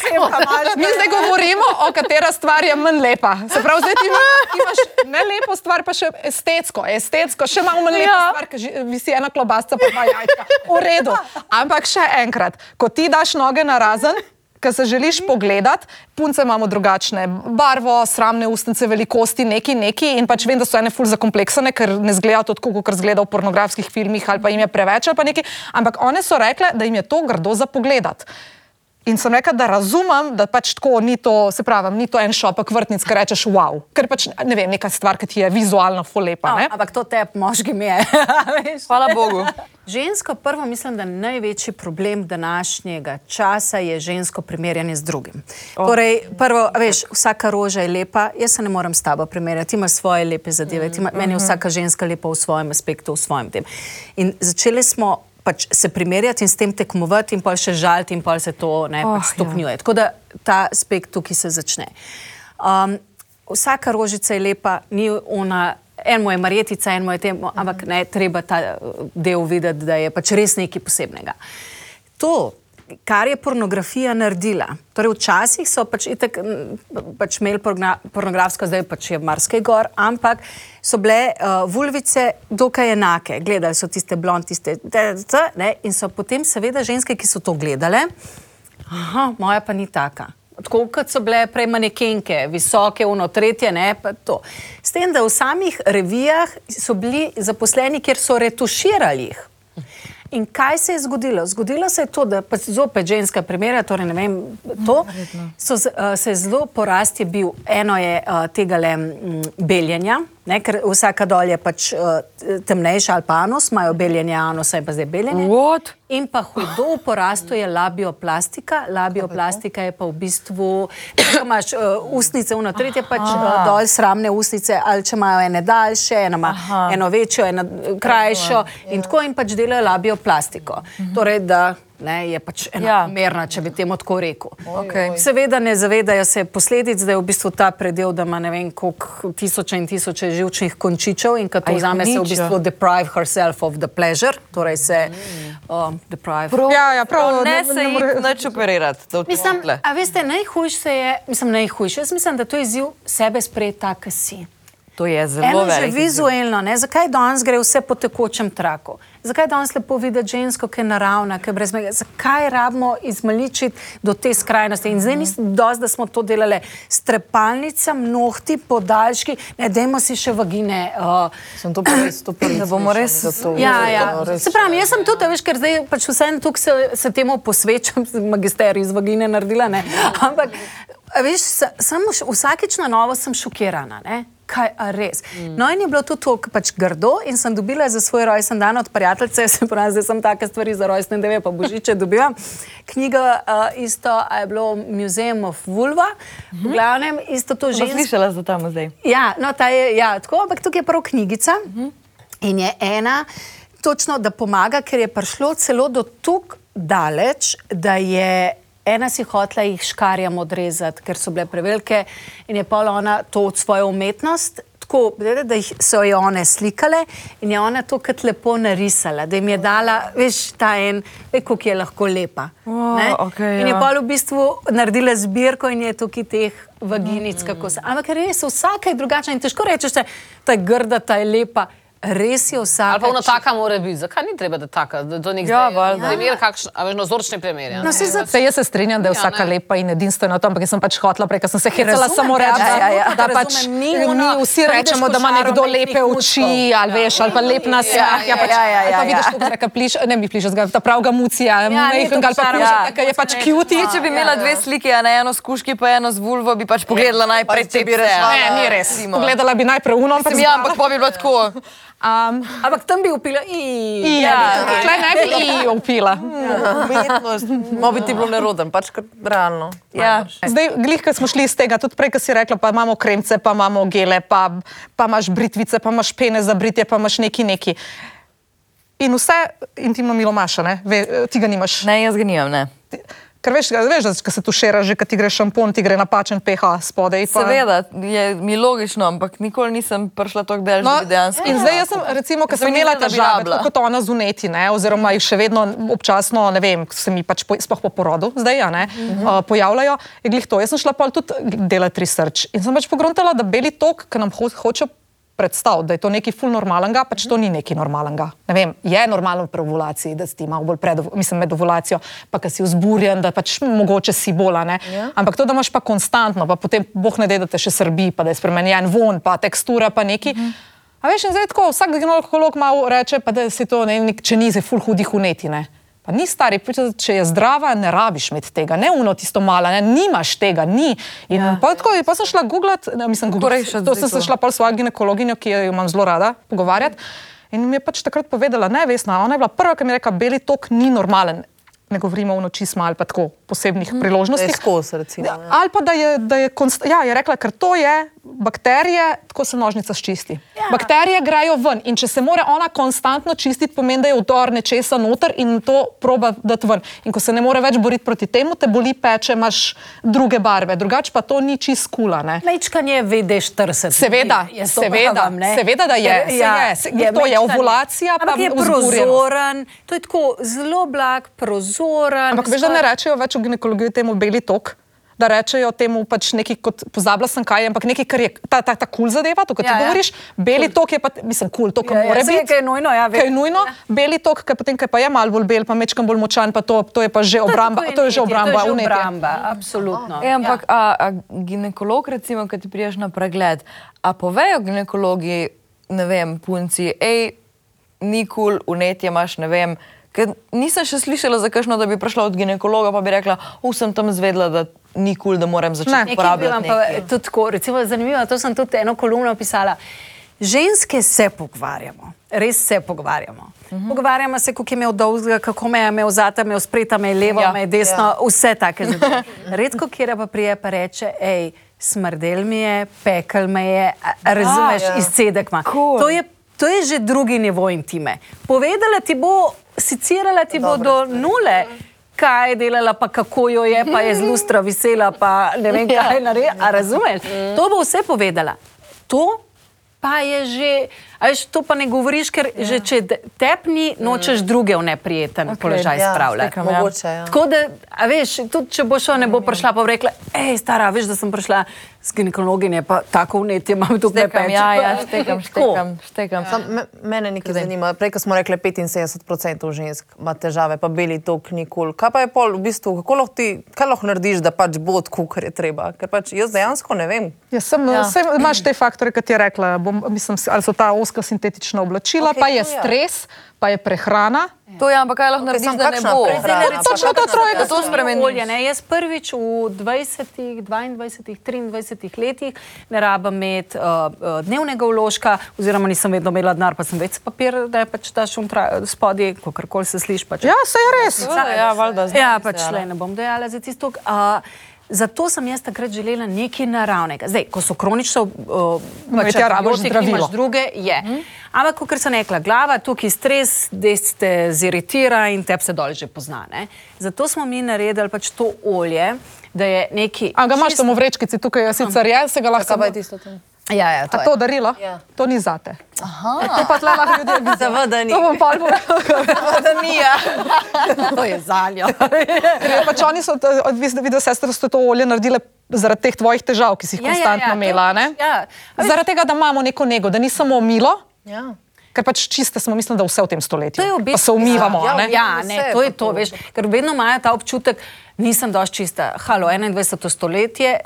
Mi zdaj govorimo, o katera stvar je manj lepa. Se pravi, zdaj ti ima- imaš ne lepo stvar, pa še estetsko, estetsko, še malo manj lepa Ja. stvar, ki visi ena klobasca, pa dva jajčka. V redu. Ampak še enkrat, ko ti daš noge na razen, Ker se želiš pogledati, punce imamo drugačne barvo, sramne ustnice, velikosti, neki, neki. In pač vem, da so ene ful zakompleksane, ker ne zgledajo tako, kot zgleda v pornografskih filmih, ali pa jim je preveč, ali pa nekaj. Ampak one so rekle, da jim je to grdo za pogledati. In sem rekla, da razumem, da pač tako ni to, se pravi, ni to en šopek vrtnic, ki rečeš wow, ker pač ne vem, neka stvar, ki ti je vizualno fulepa. No, Ne? ampak to tep moški mi je. veš. Hvala Bogu. Žensko, prvo mislim, da največji problem današnjega časa je žensko primerjanje z drugim. Oh. Torej, prvo, veš, vsaka roža je lepa, jaz se ne morem s tabo primerjati, ti imaš svoje lepe zadeve, mm -hmm. ima, meni je vsaka ženska lepa v svojem aspektu, v svojem tem. In začeli smo pač se primerjati in s tem tekmovati in pa še žaliti in pa se to ne, Oh, pač stopnjuje. Tako da ta aspekt tukaj se začne. Um, vsaka rožica je lepa, ni ona. En mu je marjetica, en mu je temo, ampak ne, treba ta eh, del videti, da je pač res nekaj posebnega. To, kar je pornografija naredila, torej včasih so pač, itak, pač imeli porna- pornografsko, zdaj pač je marsikaj gor, ampak so bile uh, vulvice dokaj enake. Gledali so tiste blond, tiste, te, te, ne, in so potem seveda ženske, ki so to gledale, aha, moja pa ni taka. Tako kot so bile prej manekenke, visoke, uno, tretje, ne pa to. S tem, da v samih revijah so bili zaposleni, kjer so retuširali jih. In kaj se je zgodilo? Zgodilo se je to, da pa zopet ženska primera, torej ne vem, to, so, z- uh, se je zelo porast je bil, eno je uh, tega le mm, beljenja, ne, ker vsaka dol je pač uh, temnejša ali pa anus, imajo beljenje anusa in pa zdaj beljenje. What? In pa hudo v porastu je labioplastika. Labioplastika je pa v bistvu, če imaš uh, ustnice, uno tretje, pač uh, dol sramne ustnice, ali če imajo ene daljše, ena ima eno večjo, eno krajšo in tako in pač delajo labioplastiko. Torej, da ne, je pač enakomerna, če bi temu tako rekel. Okej. Seveda ne zavedajo se posledic, da je v bistvu ta predel, da ima ne vem koliko tisoče in tisoče živčnih končičev in A to vzame se v bistvu deprive herself of the pleasure, torej se uh, deprive. Ja, ja, prav, Ne ne- se jih more- nič operirati. Mislim, a veste, najhujše je, mislim, najhujše, jaz mislim, da to je izziv sebe sprejeti tak, ki si. To je zelo Eno že vizualno, ne? zakaj danes gre vse po tekočem traku? Zakaj danes lepo videti žensko, ki je naravna, ki je brez mega? Zakaj rabimo izmaličiti do te skrajnosti? In zdaj nisem dosti, da smo to delali s trepalnicami, nohti, podaljški, ne dajmo si še vagine. Uh, Sem to res to prvič. Da bomo res- to- Ja, ja. res- Se pravi, jaz sem tudi, a veš, ker zdaj pač vseeno tukaj se, se temu posvečam, magisterij iz vagine naredila, ne. Ampak, a veš, š- vsakič na novo sem šokirana, ne. Kaj, a res? No, in je bilo to tako pač grdo, in sem dobila za svoj rojsten dan od prijateljice, se pravi, zdaj sem take stvari za rojsten dan, pa božiče dobivam. Knjiga uh, isto, a je bilo Museum of Vulva, v glavnem isto to pa žensko. slišala za tam zdaj. Ja, no, ta je, ja, tako, ampak tukaj je prav knjigica in je ena, točno, da pomaga, ker je prišlo celo do tukaj daleč, da je ena si hotla jih škarjam odrezati, ker so bile prevelike in je pa ona to od svojo umetnost. Tako, da jih so jo one slikale in je ona to kot lepo narisala, da jim je dala, veš, ta en, ve, kako je lahko lepa. O, ne? okej, in je ja. pa v bistvu naredila zbirko in je tukaj teh vaginic, kako se. Ampak res, vsaka je drugačna in težko rečeš, da ta je grda, ta je lepa. Res je vsaka. Ali pa ona taka mora biti. Zakaj ni treba, da taka? Da to nek Ja, zdaj- primer, kakšen, a veš, nazorčni primer. Ja. No, saj za- Se jaz se strinjam, da je Ja, vsaka ne. lepa in edinstvena, to, ampak jaz sem pač hotla prej, ker sem se hecala Razumem, samo ja, reči, ja, da, ja. da Razumem, pač ni mi ono, vsi rečemo, da ima nekdo lepe oči, mučkov. ali veš, ali pa lep nas Ja, ah, ja, ja, pač, ja, ja, ali pa ja, vidiš ja. tukaj pliš, ne mi pliš, ta pravega mucija, to ali pa ja. ki je pač cutie. Ti, če bi imela dve sliki, a ne eno s kuški, pa eno z vulvo, bi pač pogledala najprej če bi te rešila- Ne, ni res. Pogledala bi najprej uno, ampak ja, bi bilo tako. Um, Ampak tam bi upila. i- ja, tukaj ne bi i upila. Umetnost, malo bi ti bilo neroden, pač kar realno. Ja. Zdaj, glih, ko smo šli iz tega, tudi prej, ko si rekla, pa imamo kremce, pa imamo gele, pa, pa imaš britvice, pa imaš pene za britje, pa imaš neki neki. In vse intimno milo imaš, a ne? Ve, ti ga nimaš. Ne, jaz ga nimam, ne. Ker veš, veš da ko se tušira, že ti gre šampon, ti gre napačen pH spodaj. Pa... Seveda, je mi logično, ampak nikoli nisem prišla tako daleč, No, da dejansko. in zdaj jaz sem, recimo, Se sem imela težave, kot ona z uneti, ne, oziroma jih še vedno občasno, ne vem, se mi pač po, sploh po porodu zdaj, a ne, -huh. uh, pojavljajo, je glih to. Jaz sem šla pa tudi delati research in sem pač pogruntala, da beli tok, ki nam ho hoče predstaviti, da je to nekaj ful normalnega, pač to ni nekaj normalnega. Ne vem, je normalno pri ovulaciji, da si malo bolj pred, mislim, med ovulacijo, pa ki si vzburjen, da pač mogoče si bola, ne. Ja. Ampak to, da imaš pa konstantno, pa potem boh ne dej, da te še srbi, pa da je spremenjen von, pa tekstura, pa neki. Mhm. A veš, in zdaj tako vsak ginekolog malo reče, pa da si to ne, nek, če ni, se ful hudih uneti, ne. Pa ni stari, priča, če je zdrava, ne rabiš imeti tega, ne uno tisto mala, ne, nimaš tega, ni. In ja. pa, tako, pa sem šla googlat, ne, mislim, googlat, Torej, to sem se šla pa s svojo ginekologinjo, ki jo imam zelo rada pogovarjati. In mi je pač takrat povedala, ne, Vesna, ona je bila prva, ki mi je rekla, beli tok ni normalen. Ne govorimo o noči smo ali pa tako posebnih Da priložnostih. je skozi, recimo. Ja, ne. ali pa da je, da je konst... ja, je rekla, ker to je bakterije, tako se nožnica ščisti. Ja. Bakterije grejo ven in če se mora ona konstantno čistiti, pomeni, da je vdor nečesa noter in to proba dati ven. In ko se ne more več boriti proti temu, te boli peče, imaš druge barve, drugače pa to ni čist kula. Mečkanje vede 40. Seveda, jaz to seveda, pravim, ne. seveda, da je, Ker, saj je, saj- to je ovulacija, pa Ampak je prozoren, to je tako zelo blag, prozoren. Ampak veš, da ne rečejo več v ginekologiji temu beli tok. Da rečejo temu pač nekaj, kot pozabila sem kaj, ampak nekaj, kar je ta, ta, ta kul cool zadeva, to, kar Ja, ti ja. govoriš. Beli tok je pa, mislim, kul, cool, to, kar Ja, ja, mora je, biti. kaj je nujno, ja, vem. Kaj je nujno, beli tok, ki potem, ki pa je malo bolj bel, pa mečkam bolj močan, pa to, to je pa že obramba, to je že obramba, To je že obramba, absolutno. E, ampak a, a ginekolog, recimo, ki ti priješ na pregled, a povejo ginekologi, ne vem, punci, hej, ni kul, cool, unetje imaš, ne vem. Ker nisem še slišala za kakšno, da bi prišla od ginekologa, pa bi rekla, uf, sem tam zvedla, da ni kul, cool, da moram Ne. začeti bi uporabljati. pa tudi tako, recimo, zanimivo, to sem tudi eno kolumno pisala. Ženske se pogovarjamo, res se pogovarjamo. Uh -huh. Pogovarjamo se, kako je imel dolgega, kako me je imel zata, me je spreta, me je levo, Ja. ja. me je desno, ja. vse take zadeve. Redko kjer pa prije pa reče, hej, smrdel mi je, pekel me je, razumeš, ja. izcedek ima. Cool. To je, to je že drugi nivo intime. Povedala ti bo, sicirala ti bo do nule. kaj je delala, pa kako jo je, pa je z lustra visela, pa ne vem, kaj je naredila. Razumeš? To bo vse povedala. To pa je že, veš, to pa ne govoriš, ker že če te- tepni, nočeš druge v neprijeten okay. položaj Ja, spravljati. stekam, ja. Mogoče, ja. Tako da, veš, tudi če bo šel, ne bo prišla pa bo rekla, hej, stara, veš, da sem prišla s ginekologinje, pa tako vnetje imam tukaj Štekam, peč. ja, ja, štekam, štekam, štekam. Sam, me, mene nekaj zanima. Prej, ko smo rekli, 75% žensk ima težave, pa beli tok nikoli. Kaj pa je pol, v bistvu, kako lahko ti, kaj lahko narediš, da pač bo tako, kar je treba? Ker pač jaz dejansko ne vem. Ja, sem, Ja. ja. Sem, imaš te faktore, kot je rekla. Bom, mislim, ali so ta oska sintetična oblačila, okay, pa je to ja. stres, pa je prehrana. To je, ampak kaj lahko narediš, samo da ne bo? prehrana? Točno to troje, da to spremeniš. Ne? Jaz prvič v 20, 22, 23 letih ne rabim imeti uh, dnevnega vložka, oziroma nisem vedno imela denar, pa sem več papir, da je pač ta šum spodaj, kakorkoli se sliši. Pač. Ja, se je res. Ja, valjda, zdaj Ja, pač ja, le ne bom dejala za tisto. Uh, Zato sem jaz takrat želela nekaj naravnega. Zdaj, ko so kronično uh, Imeti ja, rabiš zdravilo. imaš druge, je. Mm. Ampak, kot sem rekla, glava, tukaj stres, da te ziritira in te se dol že pozna. Ne? Zato smo mi naredili pač to olje, da je neki. A ga imaš samo v vrečkici, tukaj je sicer je, se ga lahko Kaj pa je tisto tam? Ja, ja, to A to darilo? Ja. To ni zate. Aha. To pa tle lahko ljudje vidijo. Seveda ni. To bom pa povedala. Da ni, ja. to je zaljo. Ker pač oni so, vis- video sestre so to olje naredile zaradi teh tvojih težav, ki si jih Ja, ja, konstantno ja, to- imela. ne? ja. Zaradi tega, da imamo neko nego, da ni samo milo, ja. Ker pač čiste smo, mislim, da vse v tem stoletju. V Pa bistvu, se umivamo. Ja, a ne? Ja, ne, to je pa to, veš, ker vedno imajo ta občutek, nisem dosti čista. Halo, 21. stoletje,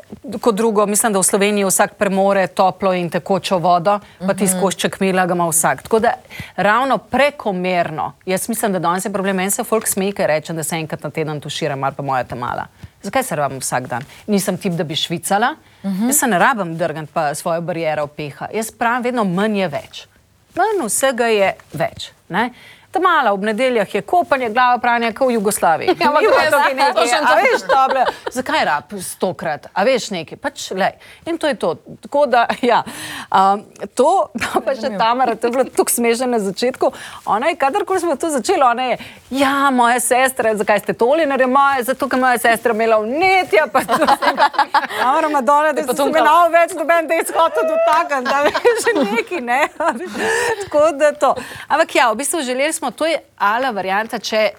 kot drugo, mislim, da v Sloveniji vsak premore toplo in tekočo vodo, pa ti skošček mila ga ima vsak. Tako da ravno prekomerno, jaz mislim, da danes je problem, meni se folk smeji, ker rečem, da se enkrat na teden tuširam ali pa moja tamala. Zakaj se rabim vsak dan? Nisem tip, da bi švicala, uh -huh. jaz se ne rabim drgati pa svojo barijero peha. Jaz pravim, vedno manj je več. Manj vsega je več. Ne? Ta mala ob nedeljah je kopanje, glava pranja, kot v Jugoslaviji. Ja, ampak res, tukaj nekaj, točno a to. veš, tople, zakaj rab stokrat, a veš nekaj, pač le. In to je to. Tako da, ja, um, to pa, pa še Tamara, to je bilo tako smešno na začetku. Ona je, kadarkoli smo to začeli, ona je, ja, moja sestra, zakaj ste toli naredili, moja, zato, ker moja sestra imela vnetja, pa to vse. Amara Madonna, da se potem tukaj kao- na več noben da izhoda dotakniti, da veš neki, ne. Tako da to. Ampak ja, v bistvu želeli smo, to je ala varianta, če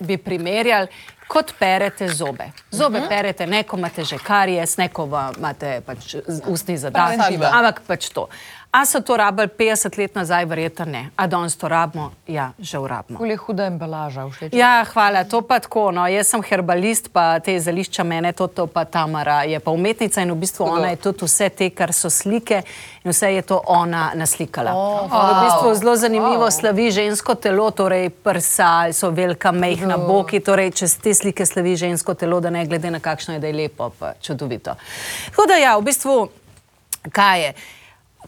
bi primerjali. Kot perete zobe. Zobe uh -huh. perete, neko imate že karijes, neko imate pač ustni Preventiva. ampak pač to. A so to rabili 50 let nazaj, verjetno ne. A danes to rabimo? Ja, že urabimo. Kul je huda embalaža, všeč. Ja, hvala, to pa tako. No. Jaz sem herbalist, pa te zališča mene, to, to pa Tamara je pa umetnica in v bistvu ona je tudi vse te, kar so slike in vse je to ona naslikala. Oh, wow. V bistvu zelo zanimivo wow. slavi žensko telo, torej prsa, so velika, mehna, boki, torej čez te slike slavi žensko telo, da ne glede na kakšno je, da je lepo, pa čudovito. Tako da ja, v bistvu, kaj je?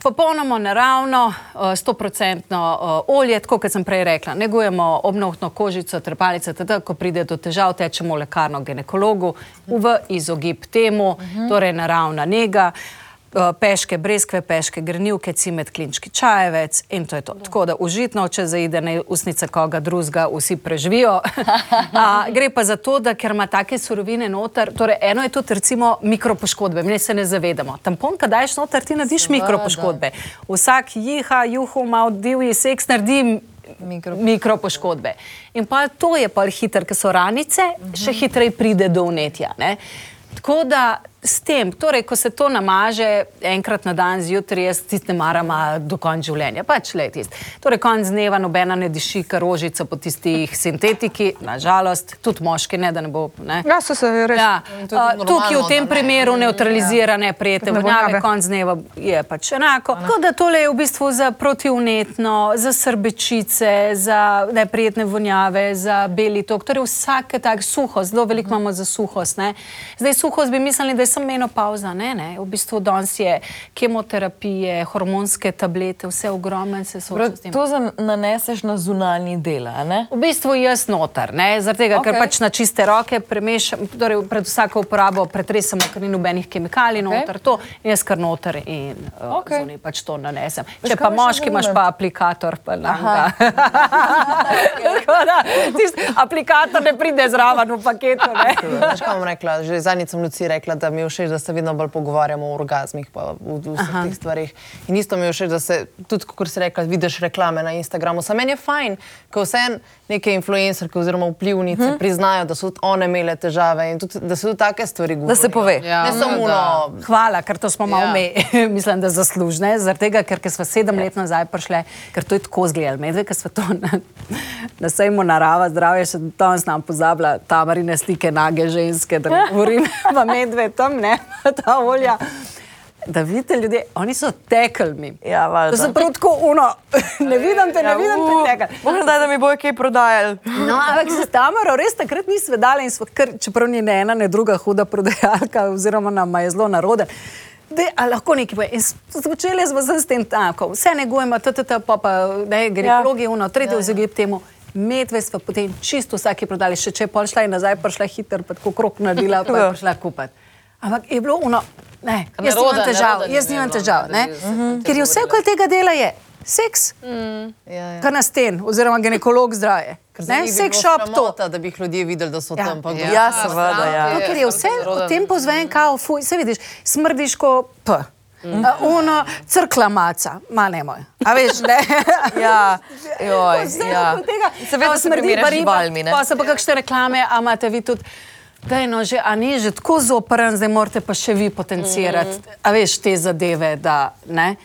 Popolnoma naravno, eh, stoprocentno uh, olje, tako kot sem prej rekla. Negujemo obnovno kožico, trepalice, tako ko pride do težav, tečemo v lekarno ginekologu v izogib temu, torej naravna njega. eh, Peške breskve, peške grnilke, cimet, klinčki čajevec in to je to. Tako da užitno, če zaide na usnice koga drugega, vsi preživijo. A, gre pa za to, da ker ima take surovine noter, torej eno je tudi recimo mikropoškodbe, mi se ne zavedamo. Tampon, kad daješ noter, ti narediš mikropoškodbe. Vsak jiha, juhu, malo divji seks naredi Mikro- mikropoškodbe. In pa to je pa hiter, ker so ranice, še hitreje pride do vnetja. Ne? Tako da s tem, torej, ko se to namaže enkrat na dan zjutraj, jaz tisti ne maram do konca življenja. Pač le tisti. Torej, konc dneva nobena ne diši, kar rožica po tistih sintetiki, nažalost, tudi moški ne, da ne bo. Ne? Ja, se, se res. Ja, uh, tukaj v tem ne. primeru neutralizira neprijete Ne vonjave, vonjave. konc dneva je pač enako. Tako da tole je v bistvu za protivnetno, za srbečice, za neprijetne vonjave, za beli tok, torej vsake tak suhost, zelo veliko imamo za suhost. Ne? Zdaj suhost bi mislili, da je sem menopauza, ne, ne. V bistvu danes je kemoterapije, hormonske tablete, vse ogromno se sooča to naneseš na zunanji del, a ne? V bistvu jaz noter, ne, zaradi tega, okay. ker pač na čiste roke premešam, torej pred vsako uporabo pretresamo, ker ni nobenih kemikalij Okej. noter, to in jaz kar noter in uh, Okej. okay. zunaj pač to nanesem. Veš, Če pa moški imaš pa aplikator, pa. Tako da, tisti aplikator ne pride zraven v paketu, ne. Veš, kaj bom rekla? Že zadnjič sem Luci rekla, da mi je všeč, da se vedno bolj pogovarjamo o orgazmih v vseh teh stvarih. In isto mi je všeč, da se tudi, kot si rekla, vidiš reklame na Instagramu. Sam meni je fajn, ko vse neke influencerke oziroma vplivnice hm. priznajo, da so tudi one imele težave in tudi, da se tudi take stvari govorijo. Da se pove. Ja, Ne samo da. no, Hvala, ker to smo malo Ja. mi, mislim, da zaslužne, zaradi tega, ker, ker smo sedem let nazaj prišli, ker to je tako zgledali. Medve, ker smo to na, na sejmu narava, zdravje, še danes nam pozabila tamarine slike nage ženske, da ne govorim, pa medve tam, ne, ta olja. Da vidite, ljudje, oni so tekli mi. Ja, valjda. To so prav tako uno, ne vidim te, ne Ja, vidim u, te tekli. Daj, da mi bojo kaj prodajali. No, ampak se Tamaro res takrat ni svedala in smo, kar, čeprav ni ne ena, ne druga huda prodajalka, oziroma nam je zelo narode. De, a lahko nekaj poje. Začeli smo s tem tako, vse negujemo, TTT, pa pa ne, ginekologi, uno, tretje ja, vzogib temu. Medve smo potem čisto vsaki prodali, še če je pol šla in nazaj, prišla hitro, pa tako krok naredila, pa je prišla kupiti. Ampak je bilo uno, ne, jaz nimam težav, neroden jaz je nimam težav, ne, bi se ker je vse, kar tega dela je seks, ja, ja. kar na sten, oziroma ginekolog zdravje. Ne, seks bilo shop to. Da bi jih ljudje videli, da so Ja. tam. pa kdo- Ja, seveda, ja. No, ker je vse v tem pozven, kao, fuj, se vidiš, smrdiš ko p. Mm. Uh, ono, crkla maca, ma ne moj. A veš, ne? Ja, joj, ja. Seveda se smrdi pa z riba, živalmi, ne? Pa so pa kakšne reklame, a imate vi tudi. Daj, no, že, a ni že tako zoprn, zdaj morate pa še vi potencirati, mm. a veš, te zadeve, da ne.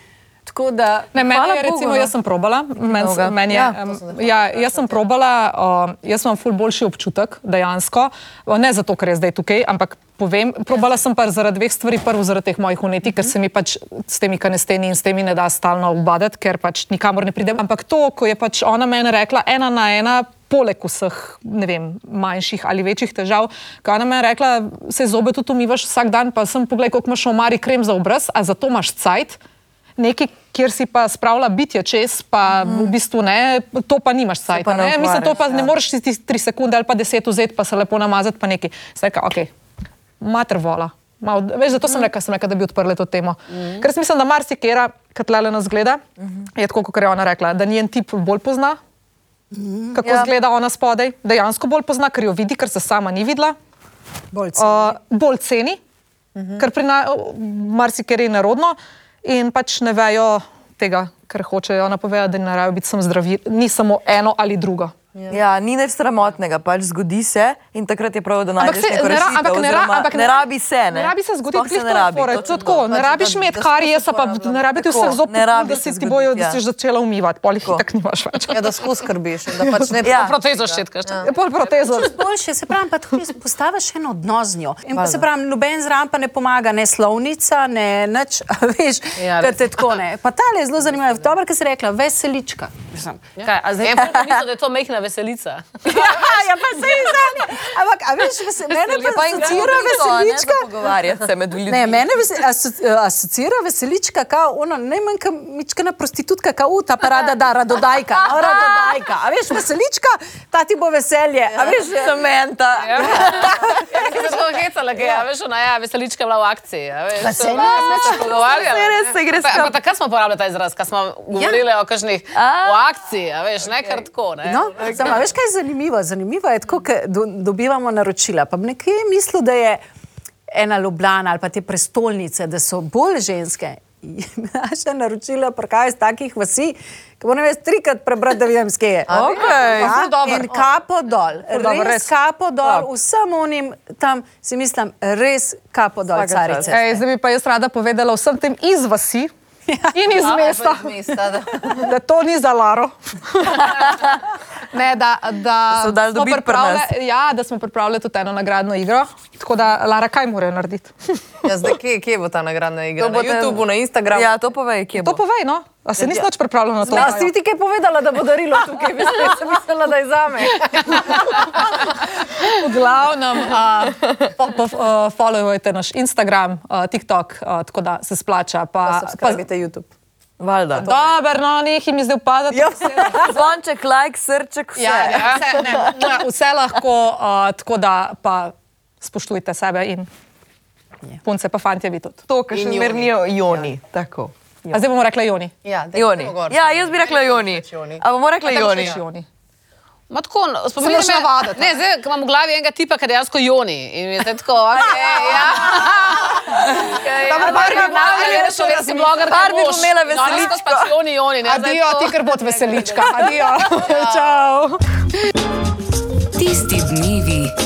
Tako da, Ne, meni je, Bogu, recimo, no. jaz sem probala. Men, meni je, Ja, ja, ja, jaz sem probala, uh, jaz imam ful boljši občutek dejansko. Ne zato, ker je zdaj tukaj, ampak povem, probala sem pa zaradi dveh stvari. Prvo zaradi teh mojih unetij, ker se mi pač s temi kanesteni in s temi ne da stalno ubadati, ker pač nikamor ne pridem. Ampak to, ko je pač ona meni rekla ena na ena, poleg vseh vem, manjših ali večjih težav, ko je ona meni rekla, se zobe tudi umivaš vsak dan, pa sem pogledala, koliko imaš v omari krem za obraz, a zato imaš cajt nekaj, kjer si pa spravila bitje čez, pa mm. v bistvu ne, to pa nimaš pa sajta. ne Ne? Mislim, to pa ukvarjaš, ne ja. moreš ti tri sekunde ali pa deset vzeti, pa se lepo namazati, pa nekaj. Saj, ok, mater vola. Mal, veš, zato sem rekla, sem rekla, da bi odprli to temo. Mm. Ker jaz mislim, da marsikera, ki tle nas gleda, mm -hmm. je tako, kot je ona rekla, da njen tip bolj pozna, mm. kako Ja. ja. zgleda ona spodaj, dejansko bolj pozna, ker jo vidi, ker se sama ni videla bolj uh, bolj ceni, uh -huh. ker pri nas marsikaj je narodno in pač ne vejo tega, ker hočejo napovedati, da ne rabijo biti samo zdravi, ni samo eno ali drugo. Ja, ni nič sramotnega, pač zgodi se in takrat je prav, da najdeš saj neko ne rešitev. ampak ne ra- ampak ne rabi se, ne. Ne rabi se zgoditi, se ne to rabi. točno to tako, to. ne Pač, rabiš imeti karijesa, pa ne rabi ti vseh ne rabi da se se ti bojo, da ja. si začela umivati, polih Tako. tak nimaš več. Ja, da skozi skrbiš. Da pač ne Ja. Protezo ščetkaš. Je pol protezo. Boljše, se pravi, pa tudi postaviš en odnos z njo. In pa se pravi, noben zraven pa ne pomaga, ne slovnica, ne nič, veš, Ja, ja, te tako ne. Pa ta je zelo zanimiva. Dobro, ker si rekla, veselička. Mislim, Kaj, a zdaj, pol misliš, da je to mehna veselica. ja, ja, pa se izvani. Ampak, a veš, mene pa asociira veselička. veselička. Pogovarjati se med ljudmi. Ne, mene vese- aso- asociira veselička, kao ona najmanj mičkana prostitutka, kao u, ta parada da, radodajka, no, radodajka. A veš, veselička, ta ti bo veselje. A veš. Ja, zelo hecala, ker je, veš, ona je veselička bila v akciji. a Veš, Pa to, saj ko smo se pogovarjali. Saj res se gre Pa- skap. pa Takrat smo uporabljali ta izraz, ko smo govorili o kakšnih v akciji, a veš, ne kar tako. Ne? No, samo, a veš, kaj je zanimivo? Zanimivo je, tako, ker do, dobivamo naročila. Pa nekje mislil, da je ena Ljubljana ali pa te prestolnice, da so bolj ženske. Naša naročila prihajajo iz takih vasi, ki moram jaz trikrat prebrati, da vem, skje je. Okej. Ja, Ful dobro. in kapo dol, res res. kapo dol, vsem unim tam si mislim, res kapo dol, carice. zdaj bi pa jaz rada povedala vsem tem iz vasi in iz mesta. mesta. Da. da to ni za Laro. Ne, da, da, so dali smo ja, da smo pripravili tudi eno nagradno igro. Tako da, Lara, kaj morajo narediti? Ja, zdaj, kje, kje bo ta nagradna igra? To Na bo te- YouTubu, na Instagramu. Ja, to povej, kje bo. To povej, no? A se nisi nič pripravljal na to? A si ti kaj povedala, da bo darilo tukaj? Mislim, sem mislila, da je zame. V glavnem, uh, po, po, uh, followujte naš Instagram, uh, TikTok, uh, tako da se splača. Pa, pa, Subskrbite YouTube. Valjda. Dober, no, nekaj mi zdaj upada. Ja. Zvonček, like, srček, vse. Ja, ja, vse, ne, ne, vse lahko, uh, tako da pa spoštujte sebe in punce, pa fantje vi tudi. To, kar še In zmer Joni. Joni. Tako. A zdaj bomo rekli Joni. Ja, Joni. gor. Ja, jaz bi rekla Joni. Joni. A bomo rekla Tako Joni. še Joni. Ma tako, no, spominjam moraš navaditi, Ne, zdaj, ko imam v glavi enega tipa, ki je dejansko Joni. In je tako, okay, ja. Barbie, Ali Barbie, je rešil, da si bloger, Barbie bo imela No, res veseličko. pač Joni, Joni. Ne, Adijo, to- ti, ker bo veselička. Adijo. Čau. Tisti dnevi.